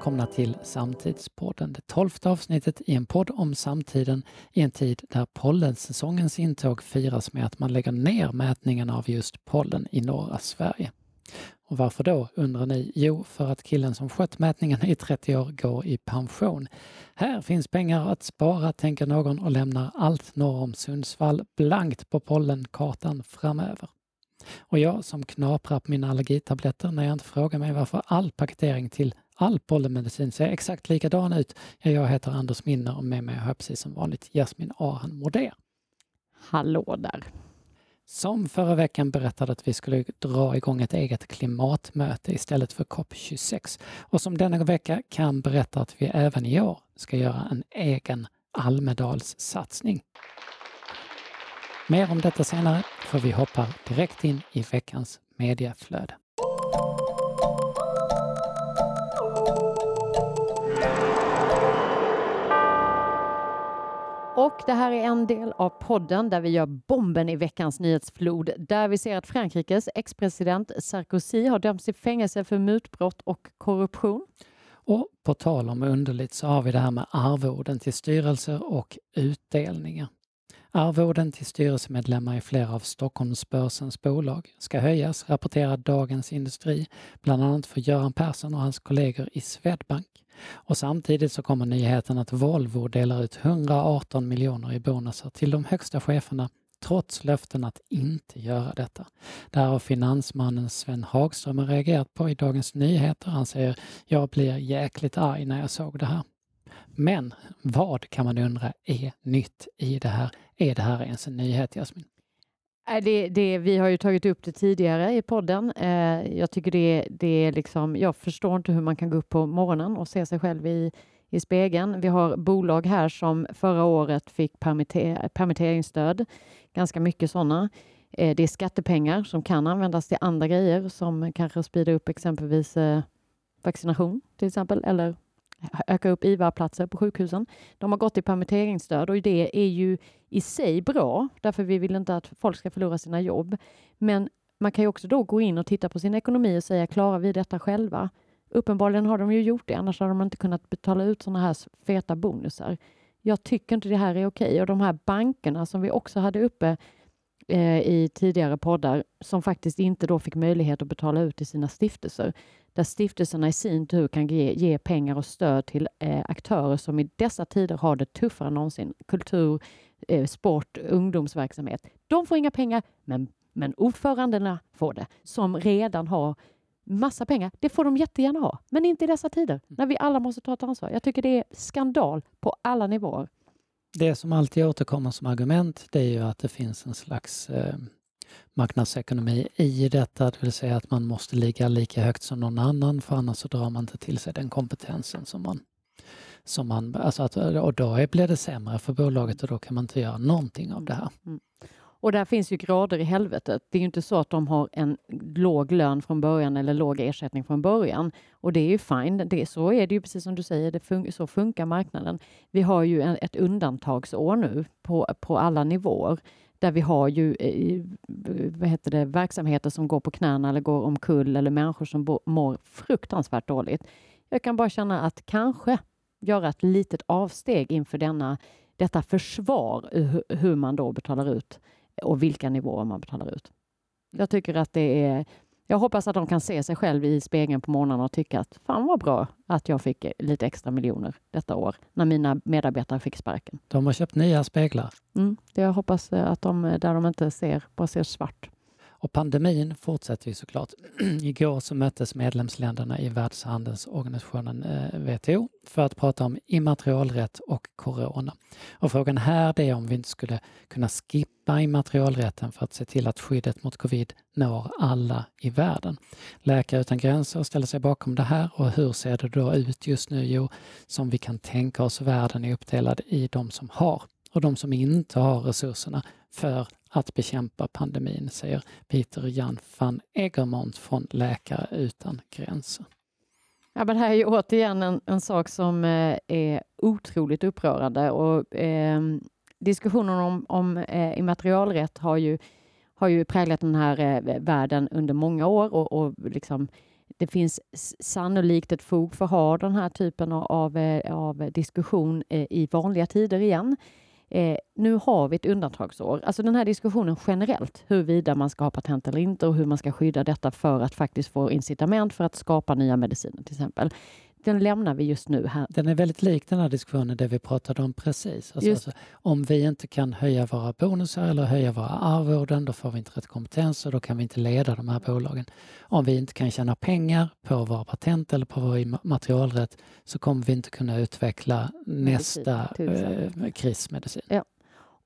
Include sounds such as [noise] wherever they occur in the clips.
välkomna till Samtidspodden, det tolfte avsnittet i en podd om samtiden i en tid där pollensäsongens intåg firas med att man lägger ner mätningen av just pollen i norra Sverige. Och varför då, undrar ni? Jo, för att killen som skött mätningen i 30 år går i pension. Här finns pengar att spara, tänker någon och lämnar allt norr om Sundsvall blankt på pollenkartan framöver. Och jag som knaprar på mina allergitabletter när jag inte frågar mig varför all paketering till all pollenmedicin ser exakt likadan ut. Ja, jag heter Anders Minner och med mig har jag precis som vanligt Jasmin Ahan Modé. Hallå där! Som förra veckan berättade att vi skulle dra igång ett eget klimatmöte istället för COP26 och som denna vecka kan berätta att vi även i år ska göra en egen Almedalssatsning. Mer om detta senare, för vi hoppar direkt in i veckans medieflöde. Och det här är en del av podden där vi gör bomben i veckans nyhetsflod, där vi ser att Frankrikes ex-president Sarkozy har dömts till fängelse för mutbrott och korruption. Och på tal om underligt så har vi det här med arvoden till styrelser och utdelningar. Arvoden till styrelsemedlemmar i flera av Stockholmsbörsens bolag ska höjas, rapporterar Dagens Industri, bland annat för Göran Persson och hans kollegor i Swedbank. Och samtidigt så kommer nyheten att Volvo delar ut 118 miljoner i bonusar till de högsta cheferna trots löften att inte göra detta. Det här har finansmannen Sven Hagström reagerat på i Dagens Nyheter. Han säger “Jag blir jäkligt arg när jag såg det här”. Men vad kan man undra är nytt i det här? Är det här ens en nyhet, Jasmin? Det, det, vi har ju tagit upp det tidigare i podden. Eh, jag tycker det, det är liksom, jag förstår inte hur man kan gå upp på morgonen och se sig själv i, i spegeln. Vi har bolag här som förra året fick permitter, permitteringsstöd, ganska mycket sådana. Eh, det är skattepengar som kan användas till andra grejer som kanske speedar upp exempelvis eh, vaccination till exempel eller öka upp IVA-platser på sjukhusen. De har gått i permitteringsstöd och det är ju i sig bra, därför vi vill inte att folk ska förlora sina jobb. Men man kan ju också då gå in och titta på sin ekonomi och säga, klarar vi detta själva? Uppenbarligen har de ju gjort det, annars har de inte kunnat betala ut sådana här feta bonusar. Jag tycker inte det här är okej och de här bankerna som vi också hade uppe i tidigare poddar som faktiskt inte då fick möjlighet att betala ut till sina stiftelser där stiftelserna i sin tur kan ge, ge pengar och stöd till eh, aktörer som i dessa tider har det tuffare än någonsin. Kultur, eh, sport, ungdomsverksamhet. De får inga pengar, men, men ordförandena får det, som redan har massa pengar. Det får de jättegärna ha, men inte i dessa tider när vi alla måste ta ett ansvar. Jag tycker det är skandal på alla nivåer. Det som alltid återkommer som argument, det är ju att det finns en slags eh, marknadsekonomi i detta, det vill säga att man måste ligga lika högt som någon annan för annars så drar man inte till sig den kompetensen som man som man, alltså att, och då blir det sämre för bolaget och då kan man inte göra någonting av det här. Mm. Och där finns ju grader i helvetet. Det är ju inte så att de har en låg lön från början eller låg ersättning från början. Och det är ju fine. Det, så är det ju precis som du säger, det fun så funkar marknaden. Vi har ju en, ett undantagsår nu på, på alla nivåer där vi har ju eh, vad heter det, verksamheter som går på knäna eller går omkull eller människor som mår fruktansvärt dåligt. Jag kan bara känna att kanske göra ett litet avsteg inför denna, detta försvar hur man då betalar ut och vilka nivåer man betalar ut. Jag tycker att det är jag hoppas att de kan se sig själv i spegeln på morgonen och tycka att fan vad bra att jag fick lite extra miljoner detta år när mina medarbetare fick sparken. De har köpt nya speglar. Mm, det jag hoppas att de, där de inte ser, bara ser svart. Och pandemin fortsätter ju såklart. [clears throat] Igår så möttes medlemsländerna i Världshandelsorganisationen eh, WTO för att prata om immaterialrätt och corona. Och frågan här är om vi inte skulle kunna skippa immaterialrätten för att se till att skyddet mot covid når alla i världen. Läkare utan gränser ställer sig bakom det här och hur ser det då ut just nu? Jo, som vi kan tänka oss världen är uppdelad i de som har och de som inte har resurserna för att bekämpa pandemin, säger Peter Jan van Egermont från Läkare utan gränser. Ja, men det här är ju återigen en, en sak som eh, är otroligt upprörande och eh, diskussionen om, om eh, immaterialrätt har ju, har ju präglat den här eh, världen under många år och, och liksom det finns sannolikt ett fog för att ha den här typen av, av eh, diskussion eh, i vanliga tider igen. Eh, nu har vi ett undantagsår. Alltså den här diskussionen generellt, huruvida man ska ha patent eller inte och hur man ska skydda detta för att faktiskt få incitament för att skapa nya mediciner till exempel den lämnar vi just nu här. Den är väldigt lik den här diskussionen det vi pratade om precis. Alltså, alltså, om vi inte kan höja våra bonusar eller höja våra arvoden, då får vi inte rätt kompetens och då kan vi inte leda de här bolagen. Om vi inte kan tjäna pengar på våra patent eller på vår materialrätt så kommer vi inte kunna utveckla Medicin, nästa eh, krismedicin. Ja.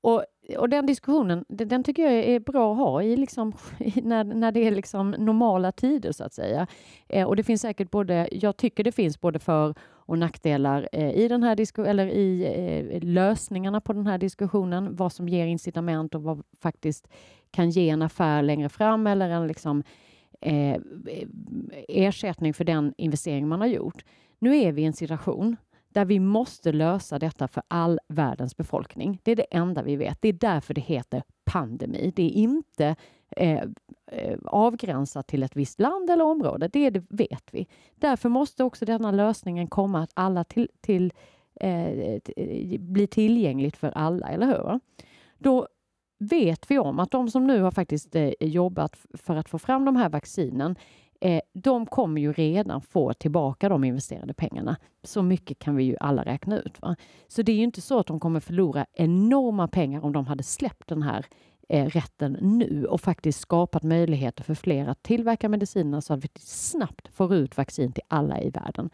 Och och den diskussionen, den tycker jag är bra att ha i liksom, [laughs] när, när det är liksom normala tider så att säga. Eh, och det finns säkert både, jag tycker det finns både för och nackdelar eh, i den här disku eller i eh, lösningarna på den här diskussionen. Vad som ger incitament och vad faktiskt kan ge en affär längre fram eller en liksom, eh, eh ersättning för den investering man har gjort. Nu är vi i en situation där vi måste lösa detta för all världens befolkning. Det är det enda vi vet. Det är därför det heter pandemi. Det är inte eh, eh avgränsat till ett visst land eller område. Det, det vet vi. Därför måste också denna lösningen komma att alla till, till eh, eh, bli tillgängligt för alla, eller hur? Då vet vi om att de som nu har faktiskt eh, jobbat för att få fram de här vaccinen eh, de kommer ju redan få tillbaka de investerade pengarna. Så mycket kan vi ju alla räkna ut. Va? Så det är ju inte så att de kommer förlora enorma pengar om de hade släppt den här eh, rätten nu och faktiskt skapat möjligheter för fler att tillverka medicinerna så att vi snabbt får ut vaccin till alla i världen.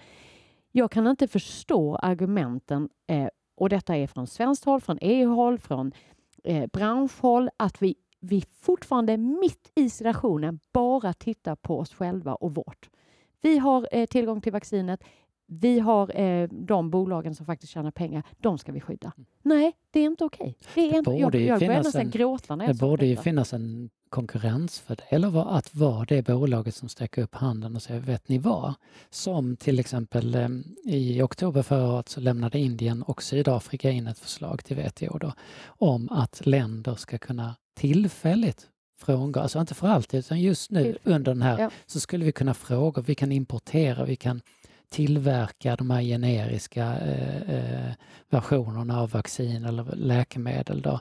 Jag kan inte förstå argumenten eh, och detta är från svenskt håll, från EU-håll, från eh, branschhåll, att vi vi fortfarande mitt i situationen bara tittar på oss själva och vårt. Vi har eh, tillgång till vaccinet. Vi har eh, de bolagen som faktiskt tjänar pengar. De ska vi skydda. Mm. Nej, det är inte okej. Okay. Det är inte, jag, jag börjar nästan gråta när jag Det borde ju finnas en konkurrensfördel av att vara det bolaget som sträcker upp handen och säger vet ni vad? Som till exempel eh, i oktober förra året så lämnade Indien och Sydafrika in ett förslag till WTO då, om att länder ska kunna tillfälligt frångå, alltså inte för alltid utan just nu under den här ja. så skulle vi kunna fråga, vi kan importera, vi kan tillverka de här generiska eh, eh, versionerna av vaccin eller läkemedel då,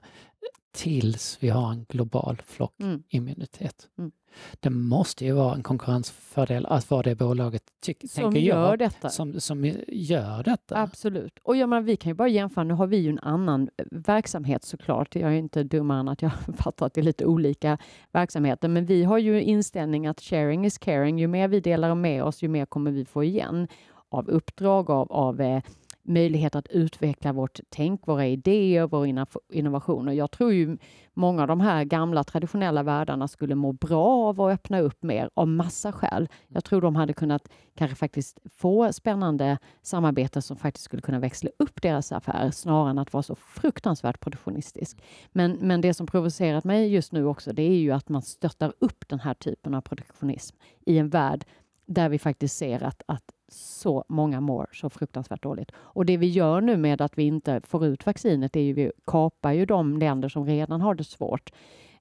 tills vi har en global mm. flockimmunitet. Mm. Det måste ju vara en konkurrensfördel att vara det bolaget som gör jag, detta. Som, som gör detta. Absolut. Och jag menar, vi kan ju bara jämföra, nu har vi ju en annan eh, verksamhet såklart. Jag är inte dummare än att jag [laughs] fattar att det är lite olika verksamheter, men vi har ju inställning att sharing is caring. Ju mer vi delar med oss, ju mer kommer vi få igen av uppdrag, av, av möjligheter möjlighet att utveckla vårt tänk, våra idéer, våra innovationer. Jag tror ju många av de här gamla traditionella världarna skulle må bra av att öppna upp mer av massa skäl. Jag tror de hade kunnat kanske faktiskt få spännande samarbeten som faktiskt skulle kunna växla upp deras affär snarare än att vara så fruktansvärt produktionistisk. Men, men det som provocerat mig just nu också, det är ju att man stöttar upp den här typen av produktionism i en värld där vi faktiskt ser att, att så många mår så fruktansvärt dåligt. Och det vi gör nu med att vi inte får ut vaccinet är ju vi kapar ju de länder som redan har det svårt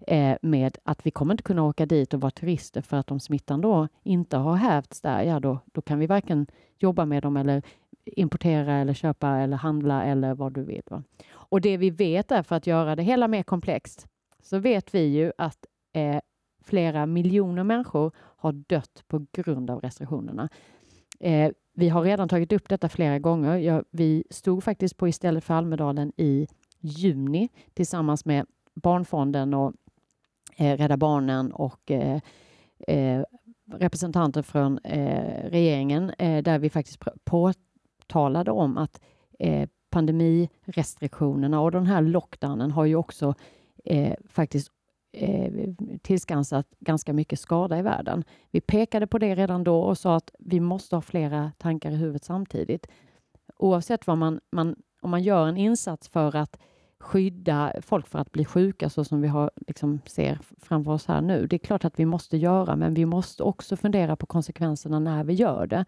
eh, med att vi kommer inte kunna åka dit och vara turister för att om smittan då inte har hävts där, ja då, då kan vi varken jobba med dem eller importera eller köpa eller handla eller vad du vill. Va? Och det vi vet är för att göra det hela mer komplext så vet vi ju att eh, flera miljoner människor har dött på grund av restriktionerna. Eh, vi har redan tagit upp detta flera gånger. Ja, vi stod faktiskt på Istället för Almedalen i juni tillsammans med Barnfonden och eh, Rädda Barnen och eh, eh representanter från eh, regeringen eh, där vi faktiskt påtalade om att eh, pandemirestriktionerna och den här lockdownen har ju också eh, faktiskt eh, tillskansat ganska mycket skada i världen. Vi pekade på det redan då och sa att vi måste ha flera tankar i huvudet samtidigt. Oavsett vad man, man om man gör en insats för att skydda folk för att bli sjuka så som vi har, liksom, ser framför oss här nu. Det är klart att vi måste göra, men vi måste också fundera på konsekvenserna när vi gör det.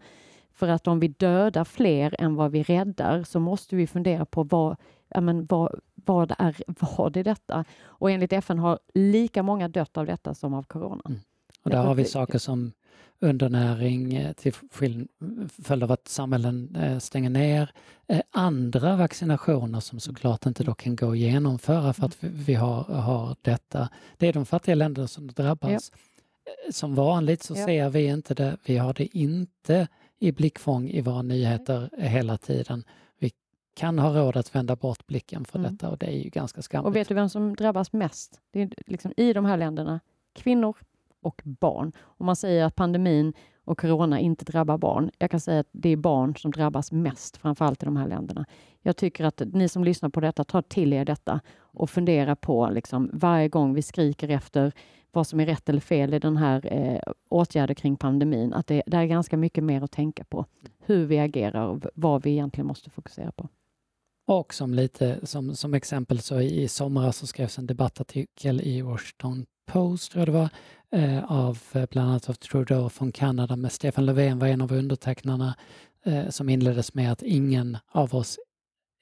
För att om vi dödar fler än vad vi räddar så måste vi fundera på vad, ja, men vad, vad är vad är detta? Och enligt FN har lika många dött av detta som av corona. Mm. Och där har vi saker som undernäring eh, till följd av att samhällen eh, stänger ner. Eh, andra vaccinationer som såklart inte då kan gå att genomföra för att vi har, har detta. Det är de fattiga länderna som drabbas. Ja. Som vanligt så ja. ser vi inte det. Vi har det inte i blickfång i våra nyheter hela tiden. Kan ha råd att vända bort blicken för mm. detta och det är ju ganska skamligt. Och vet du vem som drabbas mest? Det är liksom I de här länderna, kvinnor och barn. Och man säger att pandemin och corona inte drabbar barn. Jag kan säga att det är barn som drabbas mest, framförallt i de här länderna. Jag tycker att ni som lyssnar på detta, tar till er detta och fundera på liksom, varje gång vi skriker efter vad som är rätt eller fel i den här eh, åtgärder kring pandemin, att det, det är ganska mycket mer att tänka på. Hur vi agerar och vad vi egentligen måste fokusera på. Och som, lite, som, som exempel så i somras så skrevs en debattartikel i Washington Post, tror jag det var, eh, av eh, bland annat av Trudeau från Kanada, med Stefan Löfven var en av undertecknarna, eh, som inleddes med att ingen av oss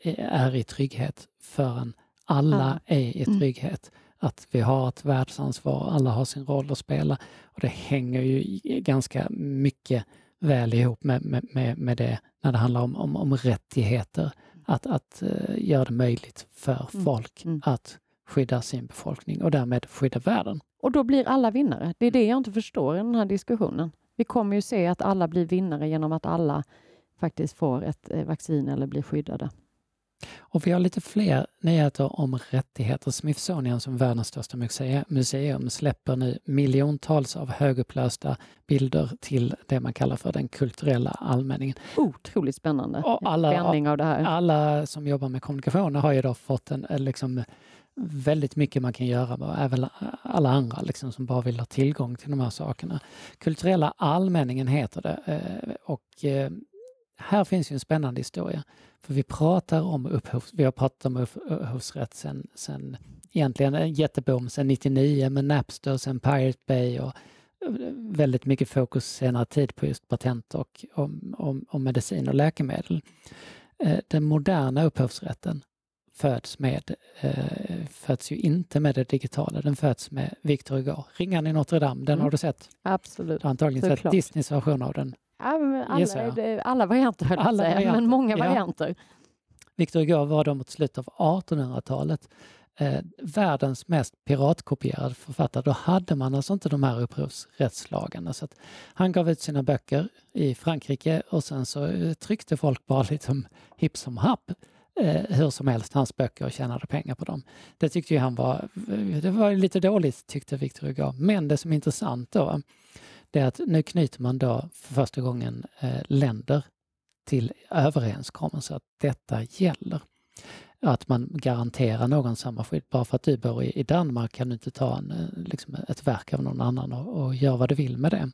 är i trygghet förrän alla är i mm. trygghet. Mm. Att vi har ett världsansvar, alla har sin roll att spela. Och det hänger ju ganska mycket väl ihop med, med, med det när det handlar om, om, om rättigheter. Att, att uh, göra det möjligt för mm. folk mm. att skydda sin befolkning och därmed skydda världen. Och då blir alla vinnare. Det är det jag inte förstår i den här diskussionen. Vi kommer ju se att alla blir vinnare genom att alla faktiskt får ett eh, vaccin eller blir skyddade. Och vi har lite fler nyheter om rättigheter. Smithsonian som världens största museum släpper nu miljontals av högupplösta bilder till det man kallar för den kulturella allmänningen. Otroligt spännande och alla, av det här. Alla som jobbar med kommunikation har ju då fått en liksom, väldigt mycket man kan göra, och även alla andra liksom, som bara vill ha tillgång till de här sakerna. Kulturella allmänningen heter det eh, och eh, här finns ju en spännande historia. För vi pratar om upphovs, vi har pratat om upphovsrätt sen, sen egentligen en jätteboom sen 99 med Napster, sen Pirate Bay och eh, väldigt mycket fokus senare tid på just patent och om, om, om medicin och läkemedel. Den moderna upphovsrätten föds med, eh, föds ju inte med det digitala, den föds med Victor Hugo. Ringan i Notre Dame, den mm. har du sett? Absolut. Du har antagligen Såklart. sett Disneys version av den. Ja, alla, alla varianter höll alla säga, varianter. men många varianter. Victor Hugo var då mot slutet av 1800-talet eh, världens mest piratkopierade författare. Då hade man alltså inte de här upphovsrättslagarna. Så han gav ut sina böcker i Frankrike och sen så eh, tryckte folk bara liksom hipp som happ eh, hur som helst hans böcker och tjänade pengar på dem. Det tyckte ju han var, det var lite dåligt tyckte Victor Hugo. Men det som är intressant då, det är att nu knyter man då för första gången eh, länder till överenskommelser att detta gäller. Att man garanterar någon samma skydd. Bara för att du bor i, i Danmark kan du inte ta en, eh, liksom ett verk av någon annan och, och göra vad du vill med det.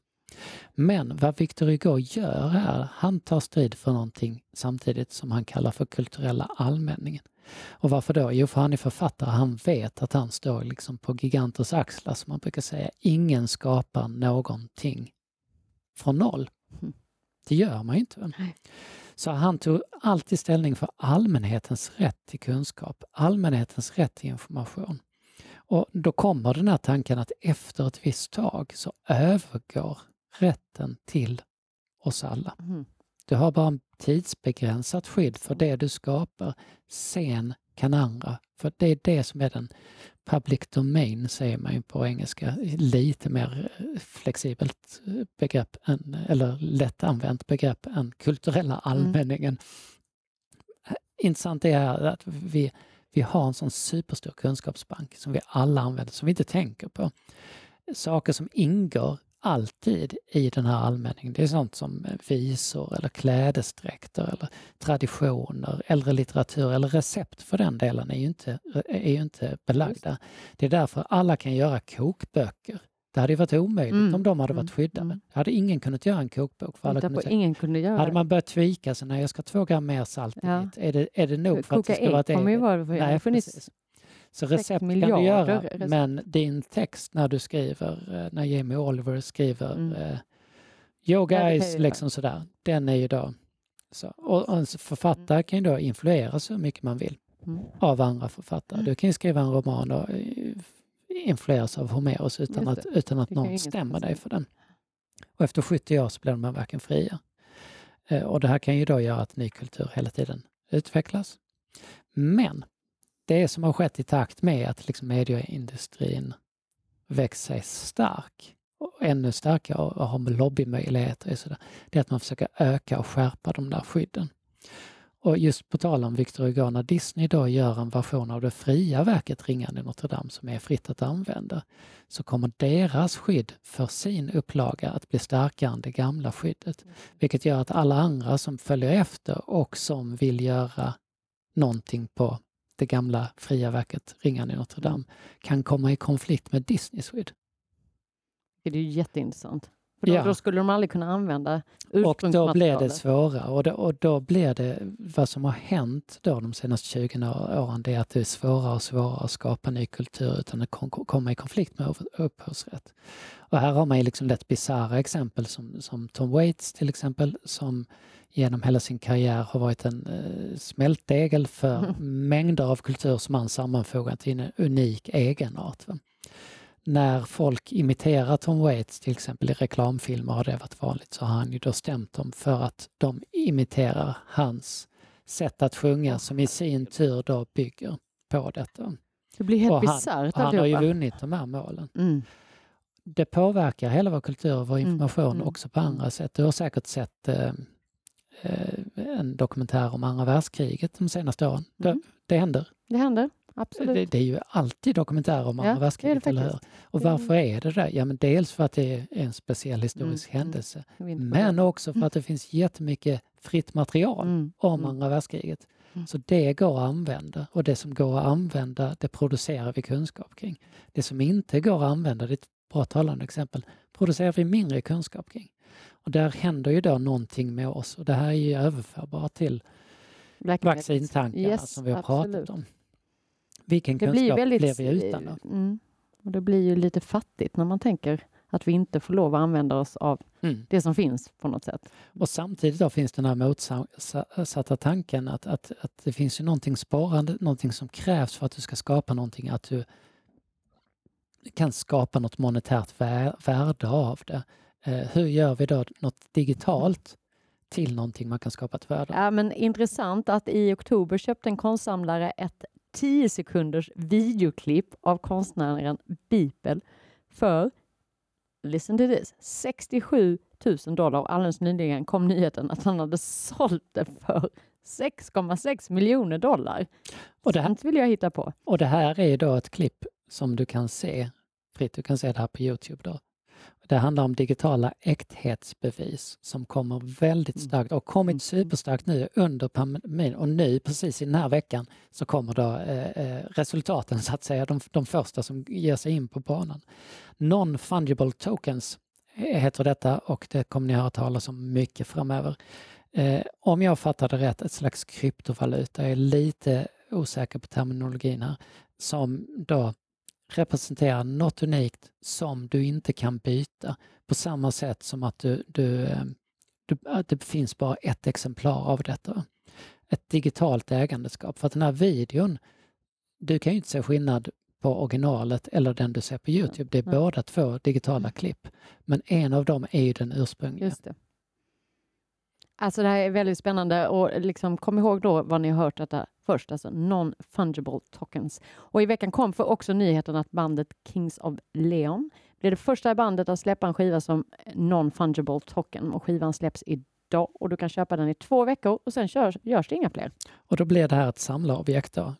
Men vad Victor Hugo gör här, han tar strid för någonting samtidigt som han kallar för kulturella allmänningen. Och varför då? Jo, för han är författare, han vet att han står liksom på giganters axlar, som man brukar säga. Ingen skapar någonting från noll. Mm. Det gör man ju inte. Så han tog alltid ställning för allmänhetens rätt till kunskap, allmänhetens rätt till information. Och då kommer den här tanken att efter ett visst tag så övergår rätten till oss alla. Mm. Du har bara en tidsbegränsat skydd för det du skapar. Sen kan andra, för det är det som är den public domain säger man ju på engelska, lite mer eh, flexibelt eh, begrepp, än, eller lättanvänt begrepp än kulturella mm. allmänningen. Mm. Intressant är att vi, vi har en sån superstor kunskapsbank som vi alla använder, som vi inte tänker på. Saker som ingår alltid i den här allmänningen. Det är sånt som visor eller klädesdräkter eller traditioner, äldre litteratur eller recept för den delen är ju inte, är ju inte belagda. Det är därför alla kan göra kokböcker. Det hade ju varit omöjligt mm. om de hade varit mm. skyddade. Mm. Hade ingen kunnat göra en kokbok. För alla kunde säga. ingen kunde göra Hade man börjat tweaka sig, när jag ska två gram mer salt ja. är, det, är det nog för att det ska vara ett eget? Ju vara, nej, precis. Så recept kan du göra, recept. men din text när du skriver, eh, när Jamie Oliver skriver mm. eh, Yo guys, liksom sådär, den är ju då så. Och en författare kan ju då influeras så mycket man vill mm. av andra författare. Du kan ju skriva en roman och eh, influeras av Homeros utan att, utan att någon stämmer dig för den. Och efter 70 år så blir de verken fria. Eh, och det här kan ju då göra att ny kultur hela tiden utvecklas. Men det som har skett i takt med att liksom medieindustrin växer sig stark och ännu starkare och har lobbymöjligheter, och sådär, det är att man försöker öka och skärpa de där skydden. Och just på tal om Victor Hugo, när Disney då gör en version av det fria verket Ringaren i Notre Dame som är fritt att använda, så kommer deras skydd för sin upplaga att bli starkare än det gamla skyddet. Mm. Vilket gör att alla andra som följer efter och som vill göra någonting på det gamla fria verket Ringaren i Notre Dame kan komma i konflikt med Disneys skydd. Det är ju jätteintressant. För då, ja. då, skulle de aldrig kunna använda Och då blir det svårare och då, och då blir det vad som har hänt då de senaste 20 åren det är att det är svårare och svårare att skapa ny kultur utan att komma i konflikt med upphovsrätt. Och här har man ju liksom lätt bisarra exempel som, som Tom Waits till exempel som genom hela sin karriär har varit en eh, smältdegel för mm. mängder av kultur som han sammanfogat till en unik egenart. Va? När folk imiterar Tom Waits till exempel i reklamfilmer har det varit vanligt så har han ju då stämt dem för att de imiterar hans sätt att sjunga som i sin tur då bygger på detta. Det blir helt bisarrt Han, han har ju vunnit de här målen. Mm. Det påverkar hela vår kultur och vår mm, information mm. också på andra sätt. Du har säkert sett eh, eh, en dokumentär om andra världskriget de senaste åren. Det, mm. det händer. Det händer. Absolut. Det, det, är ju alltid dokumentärer om andra ja, världskriget, eller hur? Och varför är det det? Ja, men dels för att det är en speciell historisk mm, mm. händelse, mm. men också för att det finns jättemycket fritt material mm, om mm. andra världskriget. Mm. Så det går att använda och det som går att använda, det producerar vi kunskap kring. Det som inte går att använda, det är ett bra talande exempel, producerar vi mindre kunskap kring. Och där händer ju då någonting med oss och det här är ju överförbart till vaccintankarna yes, som vi har absolut. pratat om. Vilken det kunskap blir, väldigt, vi utan då? Mm, och det blir ju lite fattigt när man tänker att vi inte får lov att använda oss av mm. det som finns på något sätt. Och samtidigt då finns den här motsatta tanken att, att, att det finns ju någonting sparande, någonting som krävs för att du ska skapa någonting, att du kan skapa något monetärt värde av det. Eh, hur gör vi då något digitalt till någonting man kan skapa ett värde Ja, men Intressant att i oktober köpte en konstsamlare ett 10 sekunders videoklipp av konstnären Bipel för, listen to this, 67 000 dollar alldeles nyligen kom nyheten att han hade sålt det för 6,6 miljoner dollar. Och det här, vill jag hitta på. Och det här är då ett klipp som du kan se fritt. Du kan se det här på Youtube då. Det handlar om digitala äkthetsbevis som kommer väldigt mm. starkt och kommit mm. superstarkt nu under pandemin och nu precis i den här veckan så kommer då eh, eh, resultaten så att säga, de, de första som ger sig in på banan. Non-fungible tokens heter detta och det kommer ni höra talas om mycket framöver. Eh, om jag fattar det rätt, ett slags kryptovaluta. Jag är lite osäker på terminologin här. Som då representerar något unikt som du inte kan byta på samma sätt som att du, du, eh, du, det finns bara ett exemplar av detta. Ett digitalt ägandeskap. För att den här videon, du kan ju inte se skillnad på originalet eller den du ser på Youtube. Det är mm. båda två digitala klipp. Men en av dem är ju den ursprungliga. Det. Alltså det här är väldigt spännande och liksom, kom ihåg då vad ni har hört detta först, alltså non-fungible tokens. Och i veckan kom för också nyheten att bandet Kings of Leon blir det första bandet att släppa en skiva som eh, non-fungible token och skivan släpps idag och du kan köpa den i två veckor och sen körs, görs det inga fler. Och då blir det här ett samlarobjekt då?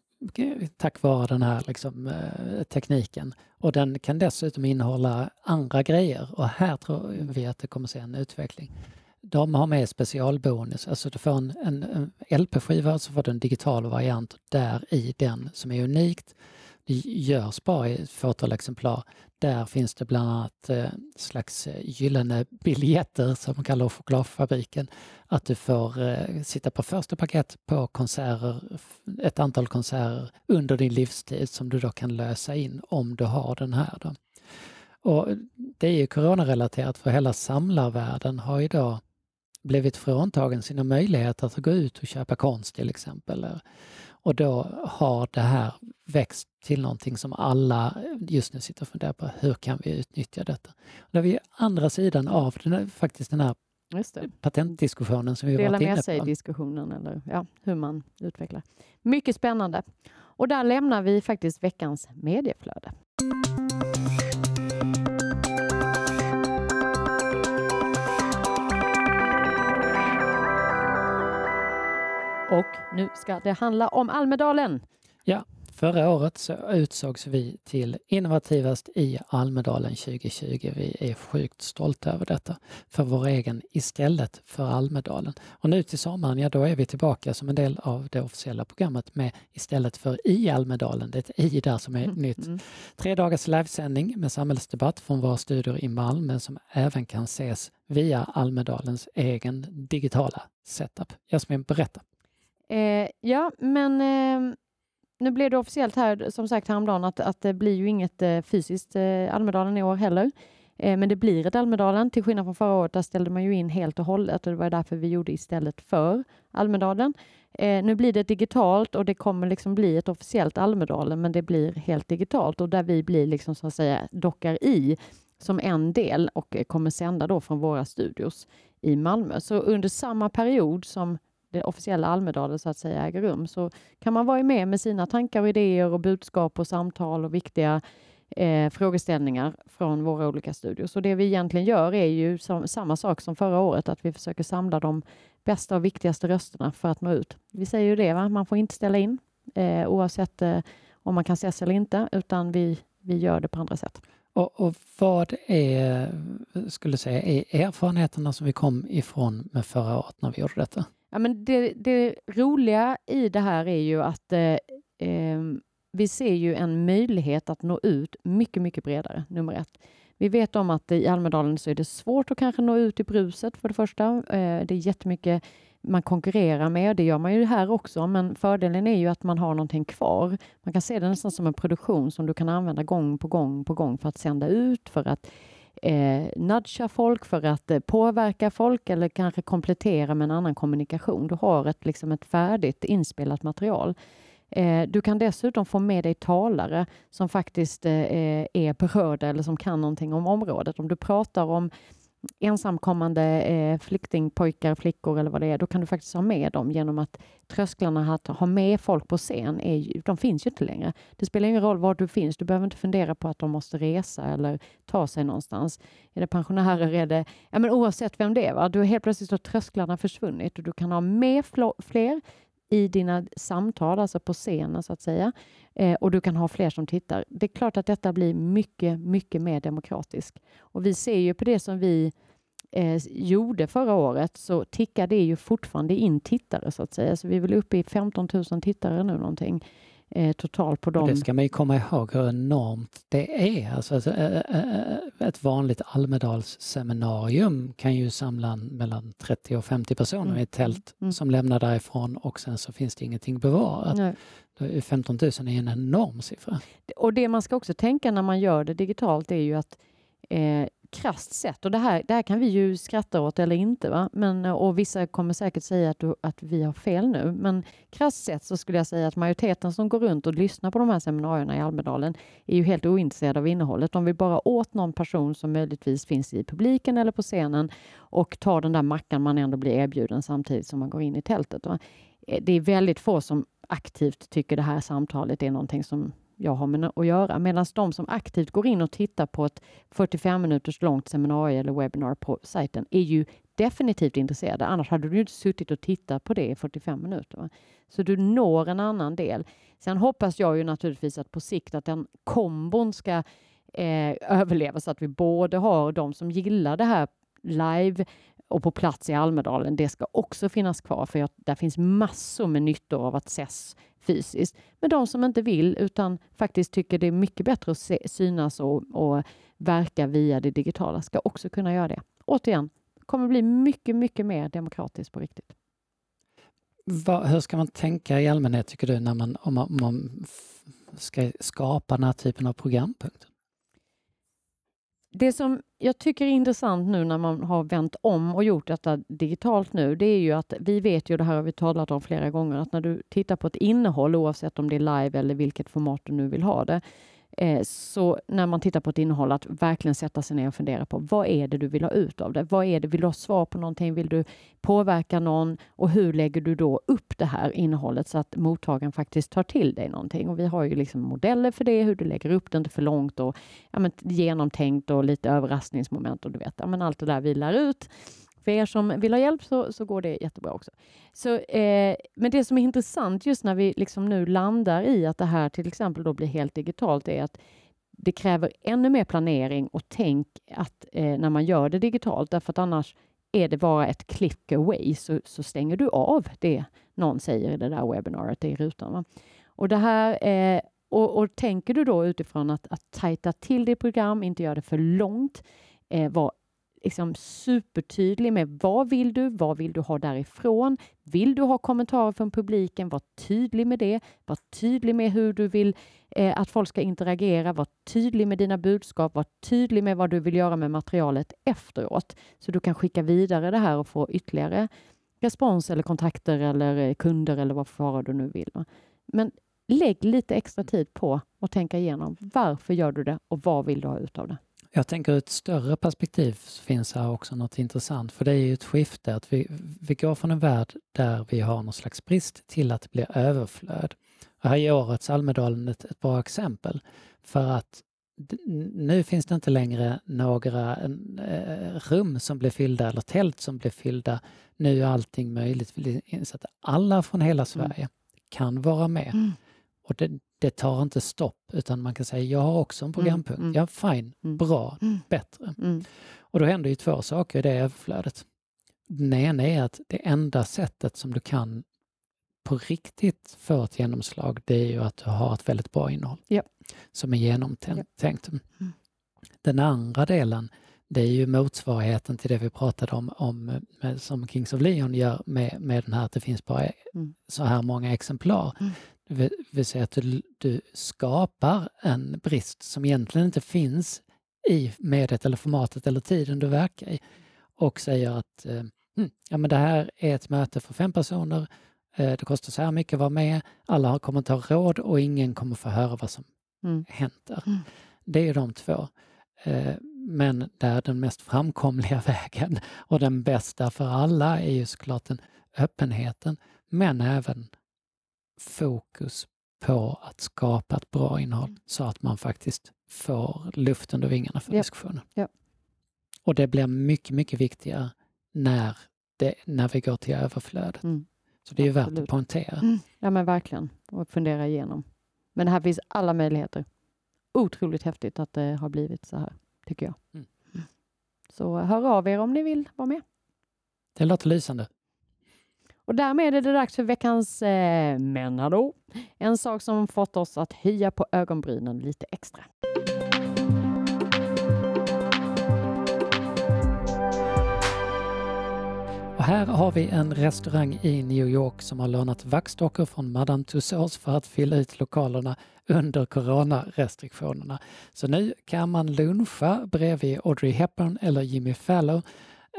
tack vare den här liksom, eh, tekniken. Och den kan dessutom innehålla andra grejer och här tror vi att det kommer se en utveckling de har med specialbonus, alltså du får en, en, en LP-skiva så får du en digital variant där i den som är unikt. Det görs bara i ett fåtal exemplar. Där finns det bland annat eh, slags eh, gyllene biljetter som man kallar chokladfabriken. Att du får eh, sitta på första paket på konserter, ett antal konserter under din livstid som du då kan lösa in om du har den här. Då. Och det är ju coronarelaterat för hela samlarvärlden har ju då blivit fråntagen sina möjligheter att gå ut och köpa konst till exempel. Och då har det här växt till någonting som alla just nu sitter och funderar på. Hur kan vi utnyttja detta? Då är vi andra sidan av den här, faktiskt den här patentdiskussionen som vi Dela varit inne med på. sig diskussionen eller ja, hur man utvecklar. Mycket spännande. Och där lämnar vi faktiskt veckans medieflöde. Och nu ska det handla om Almedalen. Ja, förra året så utsågs vi till innovativast i Almedalen 2020. Vi är sjukt stolta över detta för vår egen istället för Almedalen. Och nu till sommaren, ja då är vi tillbaka som en del av det officiella programmet med istället för i Almedalen. Det är ett i där som är Mm. nytt. Mm. Tre dagars livesändning med samhällsdebatt från våra studior i Malmö som även kan ses via Almedalens egen digitala setup. Jasmin, berätta. Eh, ja, men eh, nu blev det officiellt här, som sagt häromdagen, att, att det blir ju inget eh, fysiskt eh, Almedalen i år heller. Eh, men det blir ett Almedalen, till skillnad från förra året, där ställde man ju in helt och hållet och det var därför vi gjorde istället för Almedalen. Eh, nu blir det digitalt och det kommer liksom bli ett officiellt Almedalen, men det blir helt digitalt och där vi blir liksom så att säga dockar i som en del och eh, kommer sända då från våra studios i Malmö. Så under samma period som det officiella Almedalen så att säga äger rum så kan man vara med med sina tankar och idéer och budskap och samtal och viktiga eh, frågeställningar från våra olika studier. Så det vi egentligen gör är ju som, samma sak som förra året, att vi försöker samla de bästa och viktigaste rösterna för att nå ut. Vi säger ju det, va? man får inte ställa in eh, oavsett eh, om man kan ses eller inte, utan vi, vi gör det på andra sätt. Och, och vad är, skulle säga, är erfarenheterna som vi kom ifrån med förra året när vi gjorde detta? Ja, men det, det roliga i det här är ju att eh, eh, vi ser ju en möjlighet att nå ut mycket, mycket bredare, nummer ett. Vi vet om att i Almedalen så är det svårt att kanske nå ut i bruset för det första. Eh, det är jättemycket man konkurrerar med, det gör man ju här också, men fördelen är ju att man har någonting kvar. Man kan se det nästan som en produktion som du kan använda gång på gång på gång för att sända ut, för att eh, nudga folk, för att eh, påverka folk eller kanske komplettera med en annan kommunikation. Du har ett, liksom ett färdigt inspelat material. Eh, du kan dessutom få med dig talare som faktiskt eh, är berörda eller som kan någonting om området. Om du pratar om ensamkommande eh, flyktingpojkar, flickor eller vad det är, då kan du faktiskt ha med dem genom att trösklarna att ha med folk på scen, är ju, de finns ju inte längre. Det spelar ingen roll var du finns, du behöver inte fundera på att de måste resa eller ta sig någonstans. Är det pensionärer, är det, ja men oavsett vem det är, va? du helt plötsligt har trösklarna försvunnit och du kan ha med fler i dina samtal, alltså på scenen så att säga. Eh, och du kan ha fler som tittar. Det är klart att detta blir mycket, mycket mer demokratiskt. Och vi ser ju på det som vi eh, gjorde förra året så tickar det ju fortfarande in tittare så att säga. Så vi är väl uppe i 15 000 tittare nu någonting eh, totalt på dem. Och det ska man ju komma ihåg hur enormt det är. Alltså ett, ett vanligt Almedalsseminarium kan ju samla mellan 30 och 50 personer Mm. i ett tält Mm. som lämnar därifrån och sen så finns det ingenting bevarat. Nej. Då är 15 000 är en enorm siffra. Och det man ska också tänka när man gör det digitalt är ju att eh, krasst sett, och det här, det här kan vi ju skratta åt eller inte, va? Men, och vissa kommer säkert säga att, du, att vi har fel nu, men krasst sett så skulle jag säga att majoriteten som går runt och lyssnar på de här seminarierna i Almedalen är ju helt ointresserade av innehållet. De vill bara åt någon person som möjligtvis finns i publiken eller på scenen och tar den där mackan man ändå blir erbjuden samtidigt som man går in i tältet. Va? Eh, det är väldigt få som aktivt tycker det här samtalet är någonting som jag har med att göra. Medan de som aktivt går in och tittar på ett 45 minuters långt seminarium eller webbinar på sajten är ju definitivt intresserade. Annars hade du inte suttit och tittat på det i 45 minuter. Va? Så du når en annan del. Sen hoppas jag ju naturligtvis att på sikt att den kombon ska eh, överleva så att vi både har de som gillar det här live och på plats i Almedalen. Det ska också finnas kvar för jag, där finns massor med nyttor av att ses fysiskt. Men de som inte vill utan faktiskt tycker det är mycket bättre att se, synas och, och verka via det digitala ska också kunna göra det. Återigen, kommer bli mycket, mycket mer demokratiskt på riktigt. Vad, hur ska man tänka i allmänhet tycker du när man, om man, om man ska skapa den här typen av programpunkter? Det som jag tycker är intressant nu när man har vänt om och gjort detta digitalt nu, det är ju att vi vet ju, det här har vi talat om flera gånger, att när du tittar på ett innehåll, oavsett om det är live eller vilket format du nu vill ha det, Eh, så när man tittar på ett innehåll, att verkligen sätta sig ner och fundera på vad är det du vill ha ut av det? Vad är det? Vill du ha svar på någonting? Vill du påverka någon? Och hur lägger du då upp det här innehållet så att mottagaren faktiskt tar till dig någonting? Och vi har ju liksom modeller för det, hur du lägger upp det inte för långt och ja, men, genomtänkt och lite överraskningsmoment och du vet, ja, men allt det där vi lär ut. För er som vill ha hjälp så, så går det jättebra också. Så, eh, men det som är intressant just när vi liksom nu landar i att det här till exempel då blir helt digitalt är att det kräver ännu mer planering och tänk att eh, när man gör det digitalt, därför att annars är det bara ett click away så, så stänger du av det någon säger i det där webbinariet i rutan. Va? Och det här eh, och, och, tänker du då utifrån att, att tajta till ditt program, inte göra det för långt, eh, vara liksom supertydlig med vad vill du? Vad vill du ha därifrån? Vill du ha kommentarer från publiken? Var tydlig med det. Var tydlig med hur du vill eh, att folk ska interagera. Var tydlig med dina budskap. Var tydlig med vad du vill göra med materialet efteråt. Så du kan skicka vidare det här och få ytterligare respons eller kontakter eller eh, kunder eller vad fara du nu vill. Men lägg lite extra tid på att tänka igenom varför gör du det och vad vill du ha ut av det? Jag tänker ur ett större perspektiv finns här också något intressant, för det är ju ett skifte att vi, vi går från en värld där vi har någon slags brist till att det blir överflöd. Och här är årets Almedalen ett, ett bra exempel för att nu finns det inte längre några äh, rum som blir fyllda eller tält som blir fyllda. Nu är allting möjligt. Så att alla från hela mm. Sverige mm. kan vara med. Mm. Och det, det tar inte stopp utan man kan säga jag har också en mm, programpunkt. Mm, ja, fine, mm, bra, mm. bättre. Mm. Och då händer ju två saker i det överflödet. Den ena är att det enda sättet som du kan på riktigt få ett genomslag, det är ju att du har ett väldigt bra innehåll ja. som är genomtänkt. Ja. Mm. Den andra delen, det är ju motsvarigheten till det vi pratade om, om med, som Kings of Leon gör med, med den här att det finns bara så här många exemplar. Mm. Det vill säga att du, du skapar en brist som egentligen inte finns i mediet eller formatet eller tiden du verkar i och säger att hm, ja, men det här är ett möte för fem personer, eh, det kostar så här mycket att vara med, alla kommer ta råd och ingen kommer få höra vad som mm. händer. Mm. Det är de två. Eh, men där den mest framkomliga [laughs] vägen och den bästa för alla är ju såklart den öppenheten, men även fokus på att skapa ett bra innehåll mm. så att man faktiskt får luft under vingarna för ja. diskussionen. Ja. Och det blir mycket, mycket viktigare när, det, när vi går till överflödet. Mm. Så det är Absolut. värt att poängtera. Mm. Ja men verkligen, och fundera igenom. Men här finns alla möjligheter. Otroligt häftigt att det har blivit så här, tycker jag. Mm. Så hör av er om ni vill vara med. Det låter lysande. Och därmed är det dags för veckans eh, Menado. En sak som fått oss att höja på ögonbrynen lite extra. Och här har vi en restaurang i New York som har lånat vaxdockor från Madame Tussauds för att fylla ut lokalerna under coronarestriktionerna. Så nu kan man luncha bredvid Audrey Hepburn eller Jimmy Fallon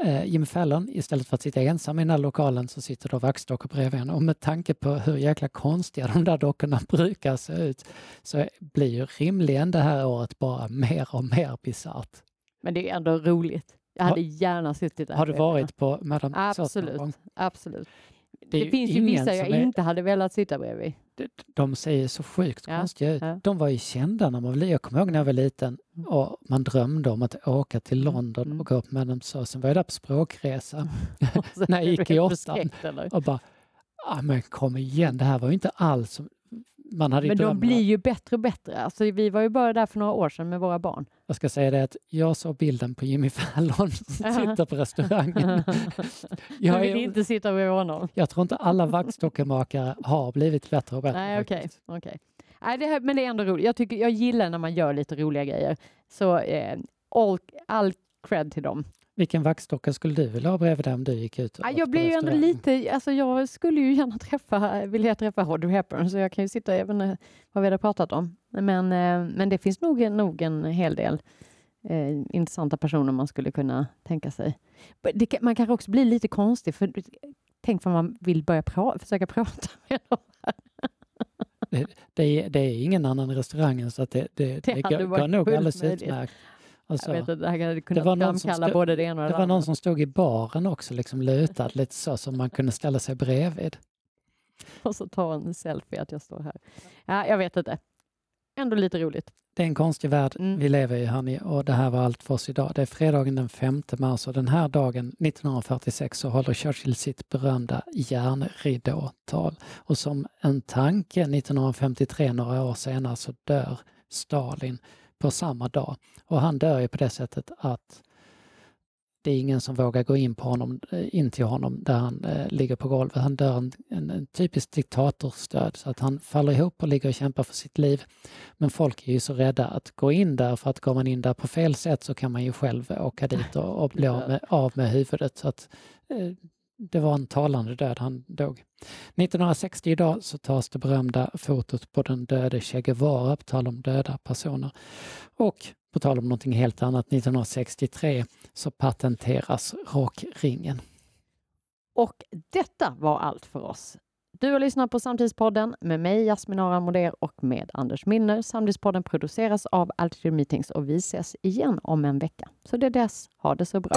eh, Jimmy Fallon, istället för att sitta ensam i den här lokalen så sitter då vaxdockor bredvid henne. Och med tanke på hur jäkla konstiga de där dockorna [laughs] brukar se ut så blir ju rimligen det här året bara mer och mer bisarrt. Men det är ändå roligt. Jag hade gärna suttit där. Har du varit på Madame Absolut, absolut. Det, det finns ju vissa jag är... inte hade velat sitta bredvid. De, ser så sjukt ja, konstiga ut. Ja. De var ju kända när man var liten. Jag kommer ihåg när jag var liten mm. och man drömde om att åka till mm, London mm. och gå på Madame Tussauds. Sen var jag där på språkresa [laughs] när jag [laughs] gick i åttan och bara, ah, men kom igen, det här var ju inte alls man hade Men de blir ju bättre och bättre. Alltså, vi var ju bara där för några år sedan med våra barn. Jag ska säga det att jag såg bilden på Jimmy [laughs] Fallon som sitter på restaurangen. [laughs] jag vill är, inte sitta med honom. Jag tror inte alla vaxdockemakare har blivit bättre och bättre. Nej, okej. Okay, okay. Nej, det men det är ändå roligt. Jag, tycker, jag gillar när man gör lite roliga grejer. Så eh, all, all cred till dem. Vilken vaxdocka skulle du vilja ha bredvid om du gick ut? Ja, jag blir ju ändå lite, alltså jag skulle ju gärna träffa, vilja träffa Audrey Hepburn, så jag kan ju sitta, även vad vi hade pratat om. Men, eh, men det finns nog, nog en hel del eh, intressanta personer man skulle kunna tänka sig. Det, man kanske också blir lite konstig, för tänk om man vill börja pra försöka [laughs] prata med dem. Det, det, är, det är ingen annan i restaurangen så att det, det, det, det går nog alldeles utmärkt. Alltså, jag vet att det här hade kunnat framkalla både det ena och det, det var någon som stod i baren också, liksom lutad lite så som man kunde ställa sig bredvid. Och så ta en selfie att jag står här. Ja, jag vet inte. Ändå lite roligt. Det är en konstig värld mm. vi lever i hörni och det här var allt för oss idag. Det är fredagen den 5 mars och den här dagen 1946 så håller Churchill sitt berömda järnridåtal. Och som en tanke 1953, några år senare, så dör Stalin på samma dag. Och han dör ju på det sättet att det är ingen som vågar gå in, på honom, eh, in till honom där han eh, ligger på golvet. Han dör en, en, en typisk diktatorsdöd så att han faller ihop och ligger och kämpar för sitt liv. Men folk är ju så rädda att gå in där för att går man in där på fel sätt så kan man ju själv åka [laughs] dit och, och bli av med, av med huvudet. Så att, eh, det var en talande död, han dog. 1960 idag så tas det berömda fotot på den döde Che Guevara, på tal om döda personer. Och på tal om någonting helt annat, 1963 så patenteras rockringen. Och detta var allt för oss. Du har lyssnat på Samtidspodden med mig Jasmin Aran Moder och med Anders Milner. Samtidspodden produceras av Altitude Meetings och vi ses igen om en vecka. Så det är dess, ha det så bra.